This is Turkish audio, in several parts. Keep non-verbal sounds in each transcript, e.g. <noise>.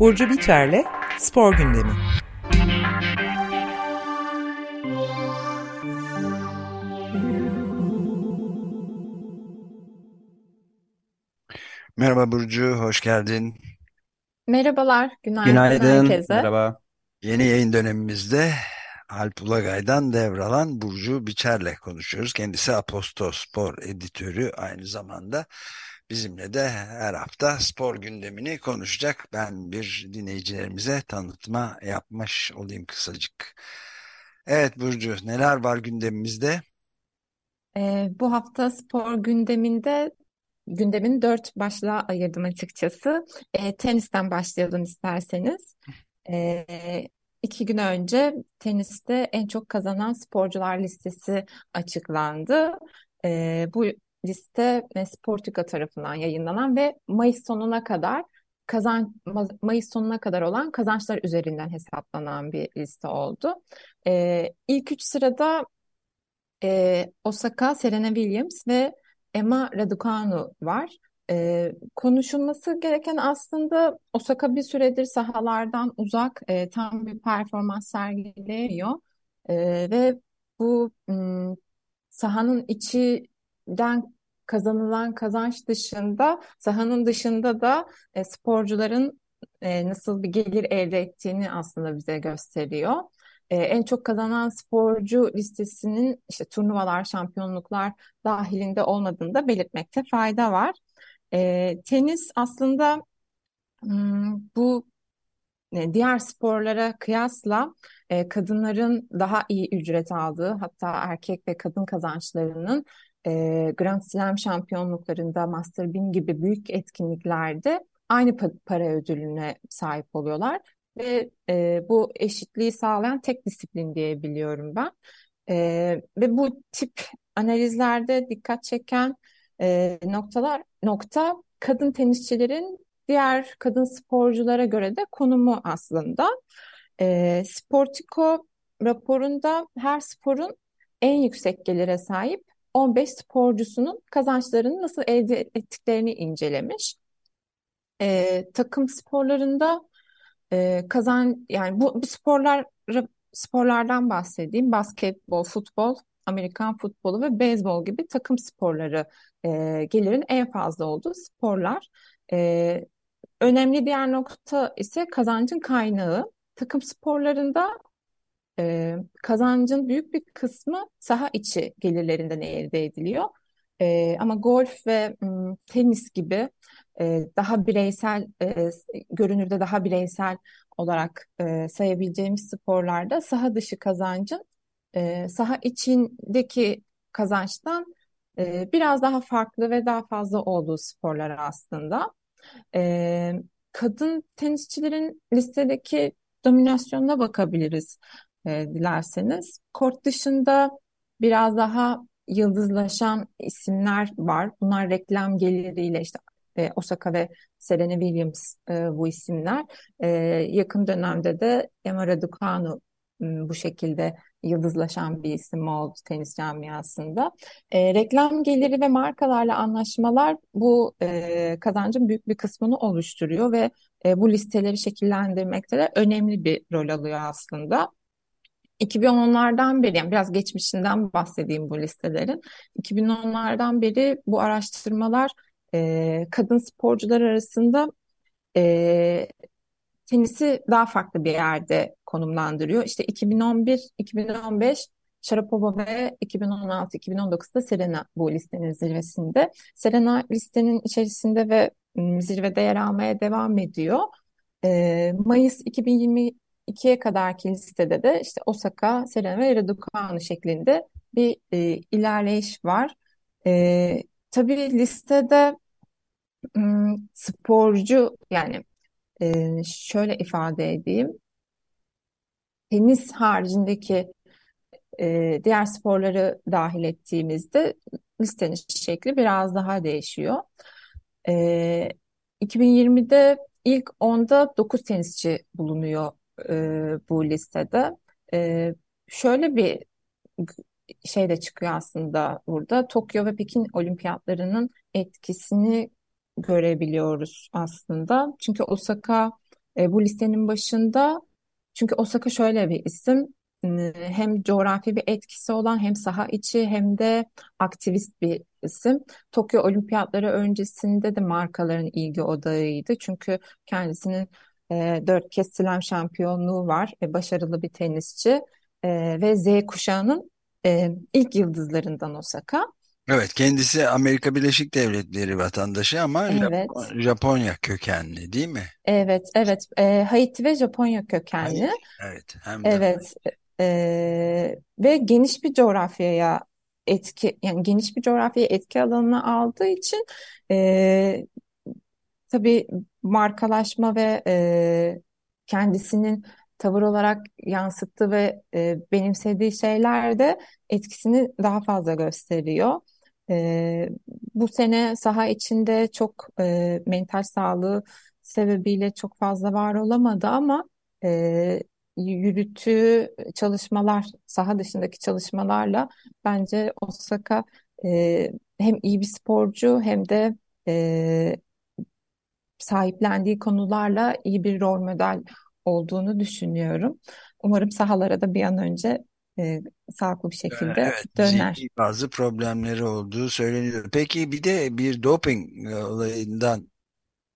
Burcu Biterle Spor Gündemi. Merhaba Burcu, hoş geldin. Merhabalar, günaydın Günaydın, herkese. merhaba. Yeni yayın dönemimizde Alp Ulagay'dan devralan Burcu Biçer'le konuşuyoruz. Kendisi Aposto Spor editörü aynı zamanda. Bizimle de her hafta spor gündemini konuşacak. Ben bir dinleyicilerimize tanıtma yapmış olayım kısacık. Evet Burcu, neler var gündemimizde? Ee, bu hafta spor gündeminde gündemin dört başlığa ayırdım açıkçası. Ee, tenisten başlayalım isterseniz. Ee, iki gün önce teniste en çok kazanan sporcular listesi açıklandı. Ee, bu liste e, Sportica tarafından yayınlanan ve Mayıs sonuna kadar kazan Mayıs sonuna kadar olan kazançlar üzerinden hesaplanan bir liste oldu. Ee, ilk üç sırada e, Osaka, Serena Williams ve Emma Raducanu var. E, konuşulması gereken aslında Osaka bir süredir sahalardan uzak, e, tam bir performans sergileyemiyor. E, ve bu m, sahanın içinden kazanılan kazanç dışında, sahanın dışında da e, sporcuların e, nasıl bir gelir elde ettiğini aslında bize gösteriyor. E, en çok kazanan sporcu listesinin işte turnuvalar, şampiyonluklar dahilinde olmadığını da belirtmekte fayda var. E, tenis aslında hmm, bu e, diğer sporlara kıyasla e, kadınların daha iyi ücret aldığı hatta erkek ve kadın kazançlarının e, Grand Slam şampiyonluklarında Master 1000 gibi büyük etkinliklerde aynı pa para ödülüne sahip oluyorlar ve e, bu eşitliği sağlayan tek disiplin diyebiliyorum ben. E, ve bu tip analizlerde dikkat çeken e, noktalar nokta kadın tenisçilerin diğer kadın sporculara göre de konumu aslında. E, Sportico raporunda her sporun en yüksek gelire sahip 15 sporcusunun kazançlarını nasıl elde ettiklerini incelemiş. E, takım sporlarında e, kazan yani bu, bu sporlar sporlardan bahsedeyim. Basketbol, futbol, Amerikan futbolu ve beyzbol gibi takım sporları e, gelirin en fazla olduğu sporlar. E, önemli diğer nokta ise kazancın kaynağı. Takım sporlarında e, kazancın büyük bir kısmı saha içi gelirlerinden elde ediliyor. E, ama golf ve m, tenis gibi e, daha bireysel, e, görünürde daha bireysel olarak e, sayabileceğimiz sporlarda saha dışı kazancın e, saha içindeki kazançtan e, biraz daha farklı ve daha fazla olduğu sporlar aslında. E, kadın tenisçilerin listedeki dominasyonuna bakabiliriz e, dilerseniz. Kort dışında biraz daha yıldızlaşan isimler var. Bunlar reklam geliriyle işte e, Osaka ve Serena Williams e, bu isimler. E, yakın dönemde de Emma Raducanu bu şekilde yıldızlaşan bir isim oldu tenis camiasında. E, reklam geliri ve markalarla anlaşmalar bu e, kazancın büyük bir kısmını oluşturuyor ve e, bu listeleri şekillendirmekte de önemli bir rol alıyor aslında. 2010'lardan beri, yani biraz geçmişinden bahsedeyim bu listelerin. 2010'lardan beri bu araştırmalar e, kadın sporcular arasında e, tenisi daha farklı bir yerde konumlandırıyor. İşte 2011-2015 Sharapova ve 2016-2019'da Serena bu listenin zirvesinde. Serena listenin içerisinde ve zirvede yer almaya devam ediyor. E, Mayıs 2022'ye kadarki listede de işte Osaka, Serena ve Raducanu şeklinde bir e, ilerleyiş var. E, tabii listede sporcu yani e, şöyle ifade edeyim. Tenis haricindeki e, diğer sporları dahil ettiğimizde listenin şekli biraz daha değişiyor. E, 2020'de ilk 10'da 9 tenisçi bulunuyor e, bu listede. E, şöyle bir şey de çıkıyor aslında burada. Tokyo ve Pekin olimpiyatlarının etkisini görebiliyoruz aslında. Çünkü Osaka E, bu listenin başında çünkü Osaka şöyle bir isim hem coğrafi bir etkisi olan hem saha içi hem de aktivist bir isim. Tokyo Olimpiyatları öncesinde de markaların ilgi odağıydı. Çünkü kendisinin e, dört kez slam şampiyonluğu var. E, başarılı bir tenisçi e, ve Z kuşağının e, ilk yıldızlarından Osaka. Evet, kendisi Amerika Birleşik Devletleri vatandaşı ama Evet. Japonya kökenli değil mi? Evet, evet. E, Haiti ve Japonya kökenli. Haiti, evet, hem de Evet. E, ve geniş bir coğrafyaya etki, yani geniş bir coğrafyaya etki alanına aldığı için e, tabii markalaşma ve e, kendisinin tavır olarak yansıttığı ve e, benimsediği şeyler etkisini daha fazla gösteriyor. E, bu sene saha içinde çok e, mental sağlığı sebebiyle çok fazla var olamadı ama e, yürüttüğü çalışmalar, saha dışındaki çalışmalarla bence Osaka e, hem iyi bir sporcu hem de e, sahiplendiği konularla iyi bir rol model olduğunu düşünüyorum. Umarım sahalara da bir an önce e, sağlıklı bir şekilde Evet, döner. bazı problemleri olduğu söyleniyor. Peki bir de bir doping olayından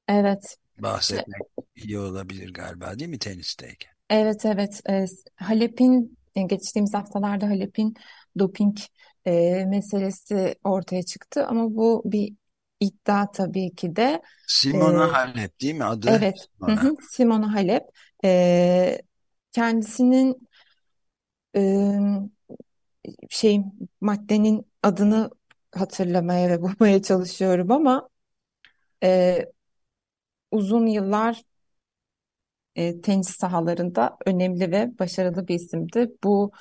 Evet. bahsetmek iyi olabilir galiba değil mi tenisteyken? Evet evet e, Halep'in e, geçtiğimiz haftalarda Halep'in doping e, meselesi ortaya çıktı ama bu bir iddia tabii ki de. Simona E, Halep değil mi adı? evet Simona. hı, Simona Halep e, kendisinin e, şey maddenin adını hatırlamaya ve bulmaya çalışıyorum ama e, uzun yıllar e, tenis sahalarında önemli ve başarılı bir isimdi. Bu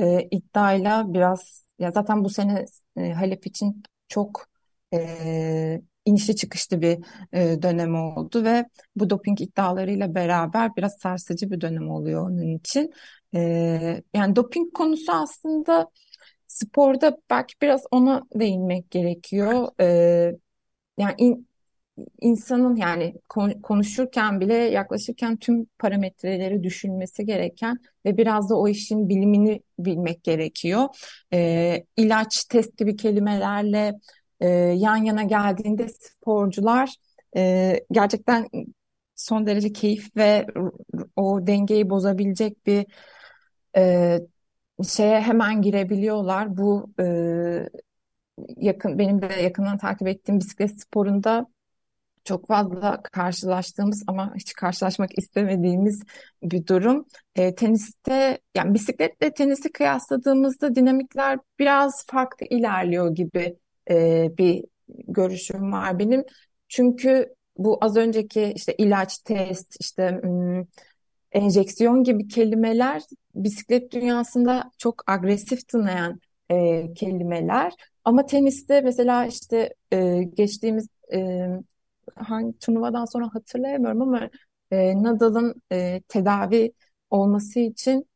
e, iddiayla biraz ya zaten bu sene e, Halep için çok e, inişli çıkışlı bir e, dönem oldu ve bu doping iddialarıyla beraber biraz sarsıcı bir dönem oluyor onun için. E, yani doping konusu aslında sporda belki biraz ona değinmek gerekiyor. E, yani in, insanın yani konuşurken bile yaklaşırken tüm parametreleri düşünmesi gereken ve biraz da o işin bilimini bilmek gerekiyor. E, ilaç, test gibi kelimelerle e, yan yana geldiğinde sporcular e, gerçekten son derece keyif ve o dengeyi bozabilecek bir e, şeye hemen girebiliyorlar. Bu e, yakın benim de yakından takip ettiğim bisiklet sporunda çok fazla karşılaştığımız ama hiç karşılaşmak istemediğimiz bir durum. E, teniste yani bisikletle tenisi kıyasladığımızda dinamikler biraz farklı ilerliyor gibi e, bir görüşüm var benim. Çünkü bu az önceki işte ilaç, test, işte enjeksiyon gibi kelimeler bisiklet dünyasında çok agresif tınlayan e, kelimeler. Ama teniste mesela işte e, geçtiğimiz e, hangi turnuvadan sonra hatırlayamıyorum ama e, Nadal'ın e, tedavi olması için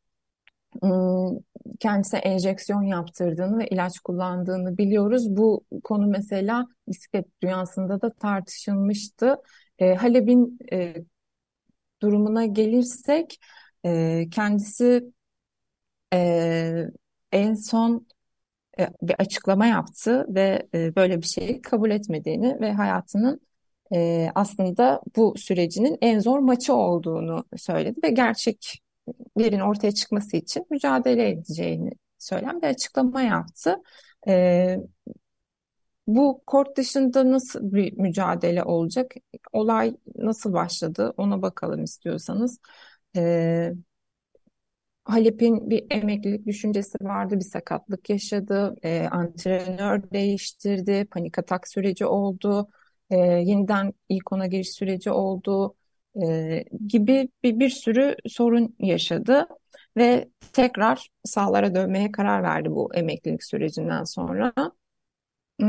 kendisine enjeksiyon yaptırdığını ve ilaç kullandığını biliyoruz. Bu konu mesela bisiklet dünyasında da tartışılmıştı. E, Halep'in e, durumuna gelirsek e, kendisi e, en son e, bir açıklama yaptı ve e, böyle bir şeyi kabul etmediğini ve hayatının e, aslında bu sürecinin en zor maçı olduğunu söyledi ve gerçeklerin ortaya çıkması için mücadele edeceğini söyleyen bir açıklama yaptı. E, bu kort dışında nasıl bir mücadele olacak? Olay nasıl başladı? Ona bakalım istiyorsanız. E, Halep'in bir emeklilik düşüncesi vardı, bir sakatlık yaşadı, e, antrenör değiştirdi, panik atak süreci oldu e, yeniden ilk ona giriş süreci oldu e, gibi bir, bir sürü sorun yaşadı ve tekrar sahalara dönmeye karar verdi bu emeklilik sürecinden sonra.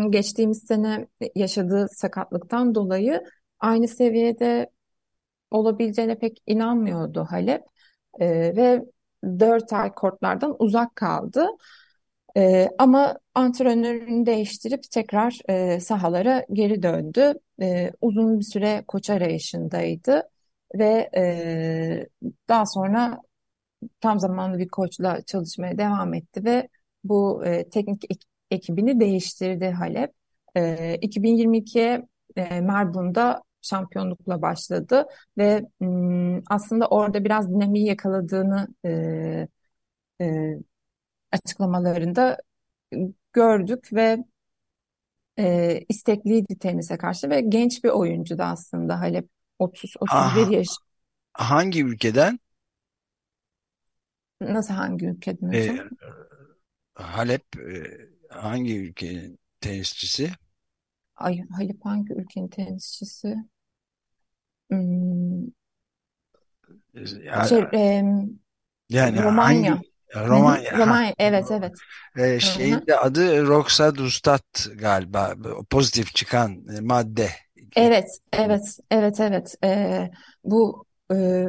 Geçtiğimiz sene yaşadığı sakatlıktan dolayı aynı seviyede olabileceğine pek inanmıyordu Halep e, ve 4 ay kortlardan uzak kaldı. E, ama antrenörünü değiştirip tekrar e, sahalara geri döndü. E, uzun bir süre koç arayışındaydı. Ve e, daha sonra tam zamanlı bir koçla çalışmaya devam etti ve bu e, teknik ek- ekibini değiştirdi Halep. E, 2022'ye e, Melbourne'da şampiyonlukla başladı ve m, aslında orada biraz dinamiği yakaladığını e, e, açıklamalarında gördük ve e, istekliydi tenise karşı ve genç bir oyuncu da aslında Halep 30-31 Aha, yaş. hangi ülkeden? Nasıl hangi ülkeden E, hocam? Halep e, hangi ülkenin tenisçisi? Ay, Halep hangi ülkenin tenisçisi? Hmm, şey, Ya- em, Yani hangi Romanya. Hı hı, Romanya? Ha, Romanya. Evet, evet. e, Hı şeyin de adı Roxadustat galiba. Pozitif çıkan e, madde. Evet, evet, evet, evet. Ee, bu e,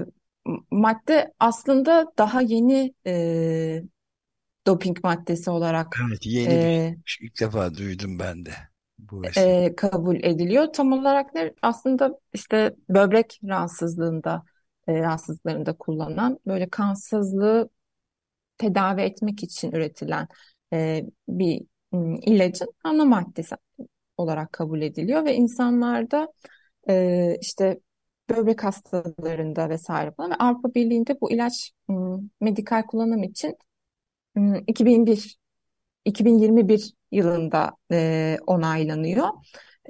madde aslında daha yeni e, doping maddesi olarak Evet, yeni bir e, şey. İlk defa duydum ben de bu e, kabul ediliyor. Tam olarak ne? Aslında işte böbrek rahatsızlığında e, rahatsızlıklarında kullanılan böyle kansızlığı tedavi etmek için üretilen e, bir ilacın ana maddesi olarak kabul ediliyor ve insanlarda e, işte böbrek hastalarında vesaire falan ve Avrupa Birliği'nde bu ilaç medikal kullanım için m, 2001 2021 yılında e, onaylanıyor.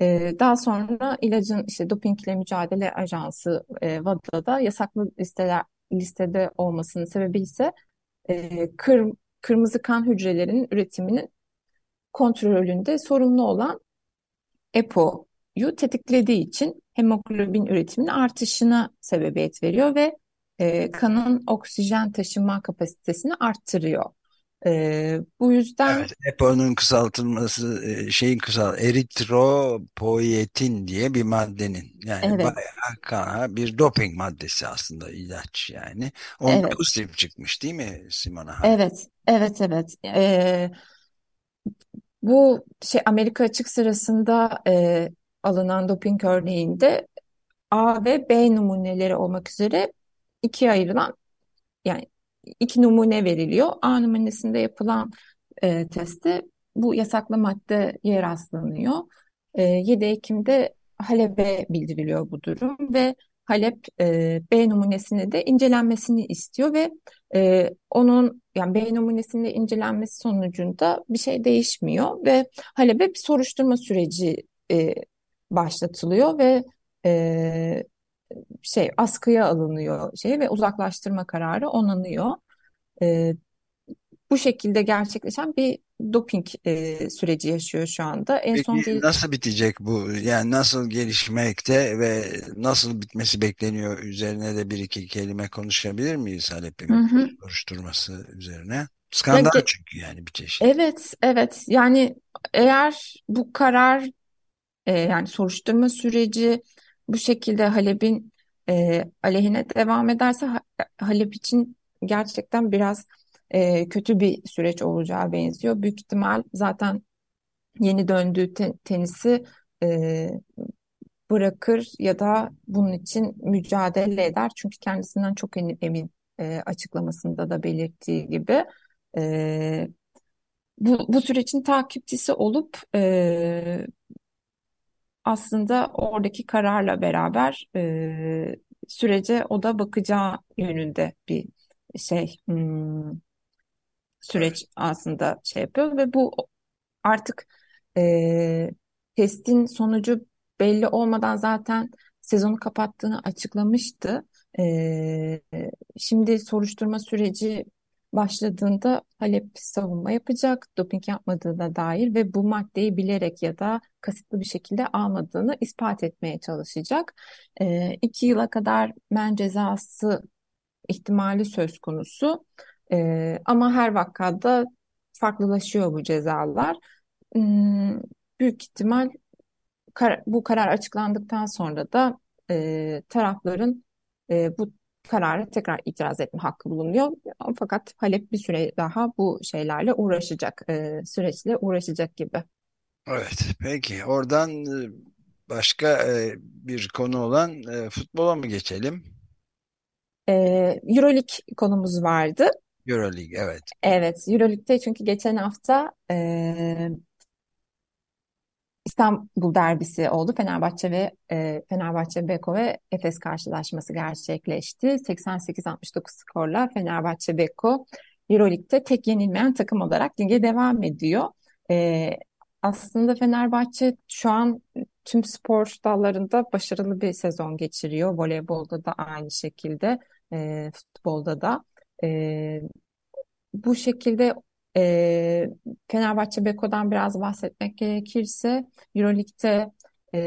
E, daha sonra ilacın işte Dopingle Mücadele Ajansı e, WADA'da yasaklı listeler listede olmasının sebebi ise e, kır, kırmızı kan hücrelerinin üretiminin kontrolünde sorumlu olan EPO'yu tetiklediği için hemoglobin üretiminin artışına sebebiyet veriyor ve e, kanın oksijen taşıma kapasitesini arttırıyor. E, bu yüzden Evet, EPO'nun kısaltılması e, şeyin kısal eritropoyetin diye bir maddenin yani evet, bayağı kana bir doping maddesi aslında ilaç yani. Onda evet, pozitif çıkmış değil mi Simona evet, evet, evet. E, bu şey Amerika açık sırasında e, alınan doping örneğinde A ve B numuneleri olmak üzere ikiye ayrılan yani iki numune veriliyor. A numunesinde yapılan e, testte bu yasaklı maddeye rastlanıyor. E, 7 Ekim'de Halep'e bildiriliyor bu durum ve Halep e, B numunesini de incelenmesini istiyor ve e, onun yani B numunesinin de incelenmesi sonucunda bir şey değişmiyor ve Halep'e bir soruşturma süreci e, başlatılıyor ve e, şey askıya alınıyor şey ve uzaklaştırma kararı onanıyor. E, bu şekilde gerçekleşen bir doping e, süreci yaşıyor şu anda. En Peki son gel nasıl bitecek bu? Yani nasıl gelişmekte ve nasıl bitmesi bekleniyor? Üzerine de bir iki kelime konuşabilir miyiz Halep'in hı. soruşturması üzerine? Skandal ge- çünkü yani bir çeşit. evet evet yani eğer bu karar e, yani soruşturma süreci bu şekilde Halep'in e, aleyhine devam ederse Ha- Halep için gerçekten biraz e, kötü bir süreç olacağı benziyor. Büyük ihtimal zaten yeni döndüğü te- tenisi e, bırakır ya da bunun için mücadele eder. Çünkü kendisinden çok emin, e, açıklamasında da belirttiği gibi. E, bu, bu sürecin takipçisi olup e, aslında oradaki kararla beraber e, sürece o da bakacağı yönünde bir şey hmm, Evet. süreç aslında şey yapıyor ve bu artık e, testin sonucu belli olmadan zaten sezonu kapattığını açıklamıştı. E, şimdi soruşturma süreci başladığında Halep savunma yapacak, doping yapmadığına dair ve bu maddeyi bilerek ya da kasıtlı bir şekilde almadığını ispat etmeye çalışacak. E, iki yıla kadar men cezası ihtimali söz konusu. E, ama her vakada farklılaşıyor bu cezalar. Hmm, büyük ihtimal kar- bu karar açıklandıktan sonra da e, tarafların e, bu karara tekrar itiraz etme hakkı bulunuyor. Fakat Halep bir süre daha bu şeylerle uğraşacak, e, süreçle uğraşacak gibi. Evet, peki. Oradan e, başka e, bir konu olan e, futbola mı geçelim? E, Euroleague konumuz vardı. Euroleague evet. Evet, Euroleague'de çünkü geçen hafta e, İstanbul derbisi oldu. Fenerbahçe ve e, Fenerbahçe Beko ve Efes karşılaşması gerçekleşti. 88-69 skorla Fenerbahçe Beko Euroleague'de tek yenilmeyen takım olarak lige devam ediyor. E, aslında Fenerbahçe şu an tüm spor dallarında başarılı bir sezon geçiriyor. Voleybolda da aynı şekilde, e, futbolda da. E, bu şekilde e, Fenerbahçe Beko'dan biraz bahsetmek gerekirse Euroleague'de e,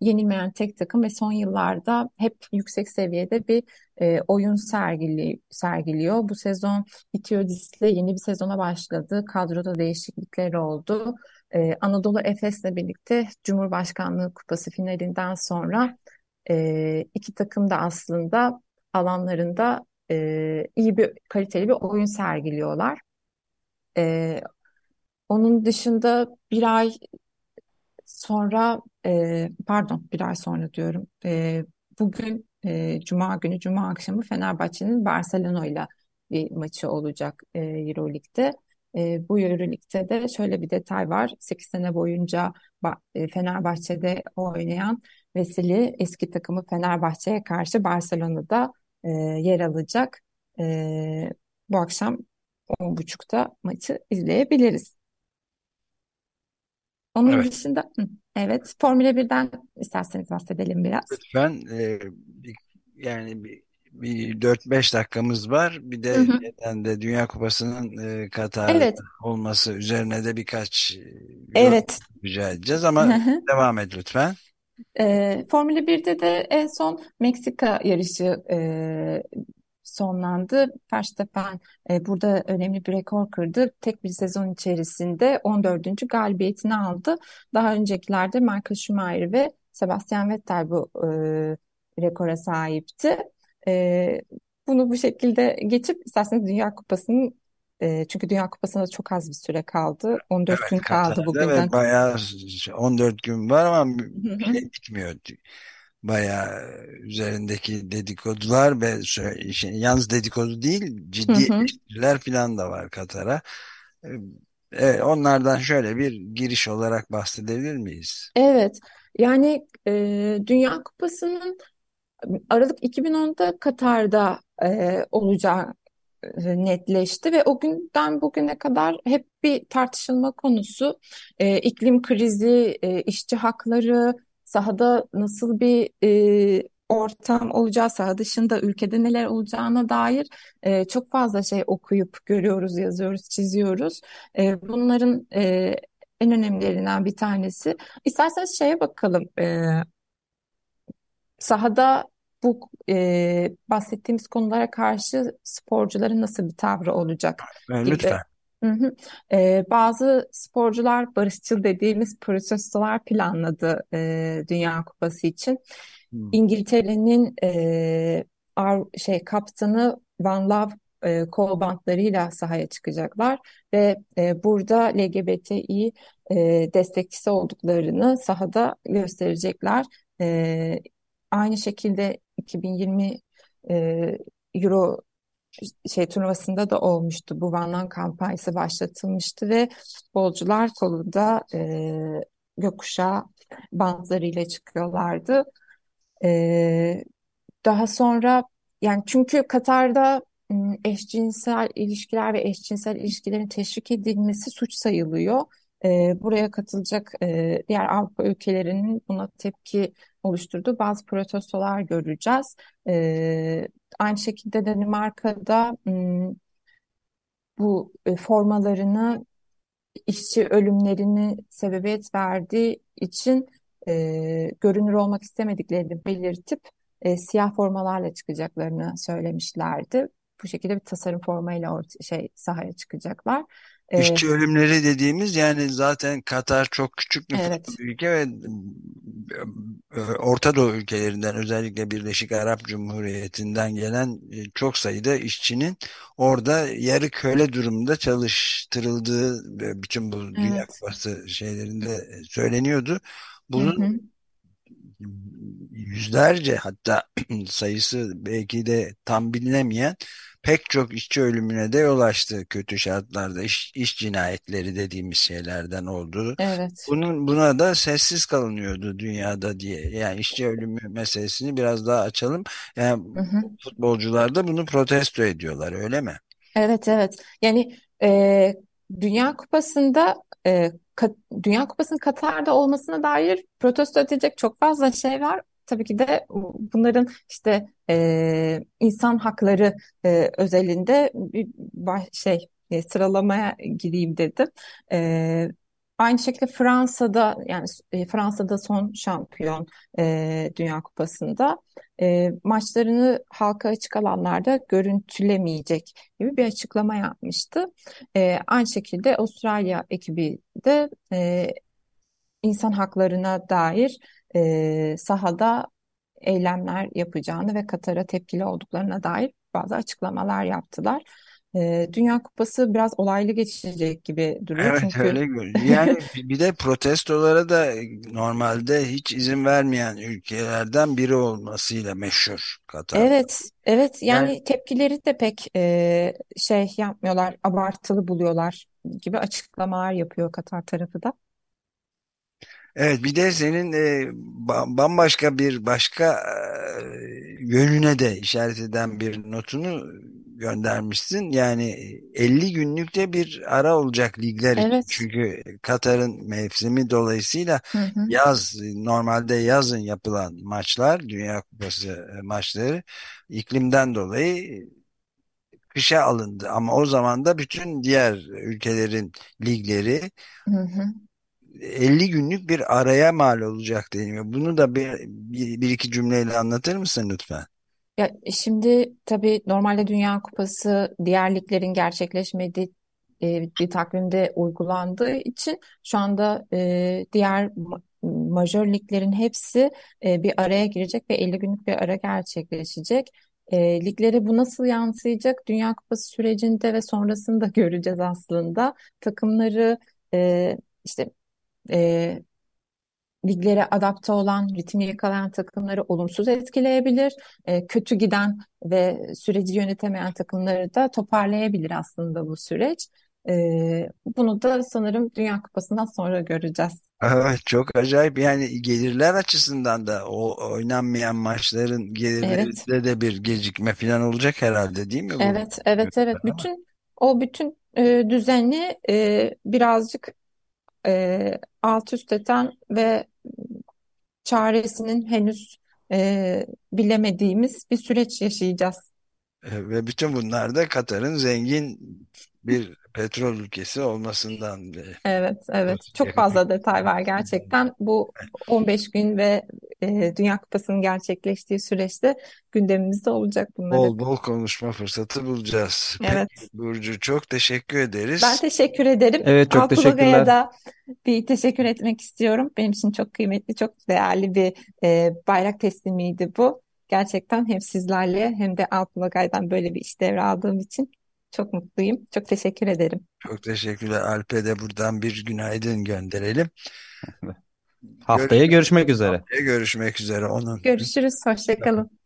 yenilmeyen tek takım ve son yıllarda hep yüksek seviyede bir e, oyun sergili, sergiliyor. Bu sezon Itiodis'le yeni bir sezona başladı. Kadroda değişiklikler oldu. E, Anadolu Efes'le birlikte Cumhurbaşkanlığı Kupası finalinden sonra e, iki takım da aslında alanlarında e, iyi bir kaliteli bir oyun sergiliyorlar. E, onun dışında bir ay sonra e, pardon bir ay sonra diyorum e, bugün e, Cuma günü Cuma akşamı Fenerbahçe'nin Barcelona ile bir maçı olacak e, Euroleague'de. E, bu Euroleague'de de şöyle bir detay var. 8 sene boyunca Fenerbahçe'de oynayan Veseli eski takımı Fenerbahçe'ye karşı Barcelona'da e, yer alacak. E, bu akşam 10.30'da maçı izleyebiliriz. Onun Evet. dışında hı, evet Formula 1'den isterseniz bahsedelim biraz. Lütfen e, yani bir, bir 4-5 dakikamız var. Bir Hı de hı. neden de Dünya Kupası'nın e, Katar'da Evet, olması üzerine de birkaç e, evet. rica edeceğiz Hı ama hı. devam et lütfen. Ee, Formula 1'de de en son Meksika yarışı e, sonlandı. Verstappen e, burada önemli bir rekor kırdı. Tek bir sezon içerisinde 14. galibiyetini aldı. Daha öncekilerde Michael Schumacher ve Sebastian Vettel bu e, rekora sahipti. E, bunu bu şekilde geçip isterseniz Dünya Kupası'nın e, çünkü Dünya Kupası'na çok az bir süre kaldı. 14 Evet gün kaldı Katar'da bugünden. ve bayağı 14 gün var ama hı. şey bitmiyor. Bayağı üzerindeki dedikodular ve şey, yalnız dedikodu değil Hı ciddi hı. eleştiriler falan da var Katar'a. E, Evet, onlardan şöyle bir giriş olarak bahsedebilir miyiz? Evet, yani e, Dünya Kupası'nın Aralık 2010'da Katar'da e, olacağı e, netleşti ve o günden bugüne kadar hep bir tartışılma konusu. E, iklim krizi, e, işçi hakları, sahada nasıl bir e, ortam olacağı, saha dışında ülkede neler olacağına dair e, çok fazla şey okuyup görüyoruz, yazıyoruz, çiziyoruz. E, bunların e, en önemlilerinden bir tanesi. İsterseniz şeye bakalım. E, sahada bu e, bahsettiğimiz konulara karşı sporcuların nasıl bir tavrı olacak E, gibi. lütfen. Hı hı. E, bazı sporcular barışçıl dediğimiz protestolar planladı e, Dünya Kupası için. Hmm. İngiltere'nin e, ar- şey kaptanı Van Love e, kol bantlarıyla sahaya çıkacaklar ve e, burada LGBTİ e, destekçisi olduklarını sahada gösterecekler. E, aynı şekilde 2020 e, Euro şey turnuvasında da olmuştu. Bu Van Lan kampanyası başlatılmıştı ve futbolcular kolunda e, gökkuşağı bantlarıyla çıkıyorlardı. E, daha sonra yani çünkü Katar'da eşcinsel ilişkiler ve eşcinsel ilişkilerin teşvik edilmesi suç sayılıyor. E, buraya katılacak e, diğer Avrupa ülkelerinin buna tepki oluşturduğu bazı protestolar göreceğiz. E, aynı şekilde Danimarka'da m, bu e, formalarını işçi ölümlerini sebebiyet verdiği için e, görünür olmak istemediklerini belirtip e, siyah formalarla çıkacaklarını söylemişlerdi. Bu şekilde bir tasarım formayla orta, şey sahaya çıkacaklar. İşçi ölümleri dediğimiz yani zaten Katar çok küçük nüfuslu evet. bir <laughs> ülke ve e, Orta Doğu ülkelerinden özellikle Birleşik Arap Cumhuriyeti'nden gelen e, çok sayıda işçinin orada yarı köle durumda çalıştırıldığı e, bütün bu Dünya Evet. Kupası şeylerinde söyleniyordu. Hı Bunun hı. yüzlerce hatta <clears throat> sayısı belki de tam bilinemeyen pek çok işçi ölümüne de yol açtı kötü şartlarda iş, iş cinayetleri dediğimiz şeylerden olduğu. Evet. Bunun buna da sessiz kalınıyordu dünyada diye. Yani işçi ölümü meselesini biraz daha açalım. Yani Hı hı. futbolcular da bunu protesto ediyorlar öyle mi? Evet evet. Yani e, Dünya Kupası'nda e, Dünya Kupası'nın Katar'da olmasına dair protesto edilecek çok fazla şey var. Tabii ki de bunların işte e, insan hakları e, özelinde bir şey e, sıralamaya gireyim dedim. E, aynı şekilde Fransa'da yani e, Fransa'da son şampiyon e, Dünya Kupası'nda e, maçlarını halka açık alanlarda görüntülemeyecek gibi bir açıklama yapmıştı. E, aynı şekilde Avustralya ekibi de e, insan haklarına dair e, sahada eylemler yapacağını ve Katar'a tepkili olduklarına dair bazı açıklamalar yaptılar. E, Dünya Kupası biraz olaylı geçecek gibi duruyor Evet çünkü öyle görünüyor. Yani bir de protestolara da normalde hiç izin vermeyen ülkelerden biri olmasıyla meşhur Katar. evet evet Yani yani tepkileri de pek e, şey yapmıyorlar abartılı buluyorlar gibi açıklamalar yapıyor Katar tarafı da. Evet bir de senin e, ba- bambaşka bir başka e, yönüne de işaret eden bir notunu göndermişsin. Yani 50 günlükte bir ara olacak ligler için. Evet. Çünkü Katar'ın mevsimi dolayısıyla Hı hı. yaz normalde yazın yapılan maçlar Dünya Kupası e, maçları iklimden dolayı kışa alındı. Ama o zaman da bütün diğer ülkelerin ligleri Hı hı. 50 günlük bir araya mal olacak deniyor. Bunu da bir, bir, bir iki cümleyle anlatır mısın lütfen? Ya şimdi tabii normalde Dünya Kupası diğer liglerin gerçekleşmediği e, bir takvimde uygulandığı için şu anda e, diğer ma- majör liglerin hepsi e, bir araya girecek ve 50 günlük bir ara gerçekleşecek. E, liglere bu nasıl yansıyacak? Dünya Kupası sürecinde ve sonrasında <laughs> göreceğiz aslında. Takımları e, işte e, liglere adapte olan, ritmi yakalayan takımları olumsuz etkileyebilir. E, kötü giden ve süreci yönetemeyen takımları da toparlayabilir aslında bu süreç. E, bunu da sanırım Dünya Kupası'ndan sonra göreceğiz. <laughs> Evet, çok acayip yani gelirler açısından da o oynanmayan maçların Evet, gelirlerinde de bir gecikme falan olacak herhalde değil mi bu? evet, evet, evet. <laughs> Bütün o bütün e, düzeni e, birazcık e, alt üst eden ve çaresinin henüz e, bilemediğimiz bir süreç yaşayacağız. E, Ve bütün bunlar da Katar'ın zengin bir petrol ülkesi olmasından ve Evet, evet. Çok fazla detay var gerçekten. Bu 15 gün ve e, Dünya Kupası'nın gerçekleştiği süreçte gündemimizde olacak bunlar bol bol konuşma fırsatı bulacağız. Evet. Peki Burcu çok teşekkür Ben ederiz. teşekkür ederim. Evet çok Alpulaga'ya teşekkürler. da bir teşekkür etmek istiyorum. Benim için çok kıymetli, çok değerli bir e, bayrak teslimiydi bu. Gerçekten hem sizlerle hem de Alpulaga'dan böyle bir iş devraldığım için çok mutluyum. Çok teşekkür ederim. Çok teşekkürler. Alp'e de buradan bir günaydın gönderelim. <laughs> Haftaya Görüşmek, görüşmek üzere. görüşmek üzere. Onun Görüşürüz, hoşça kalın.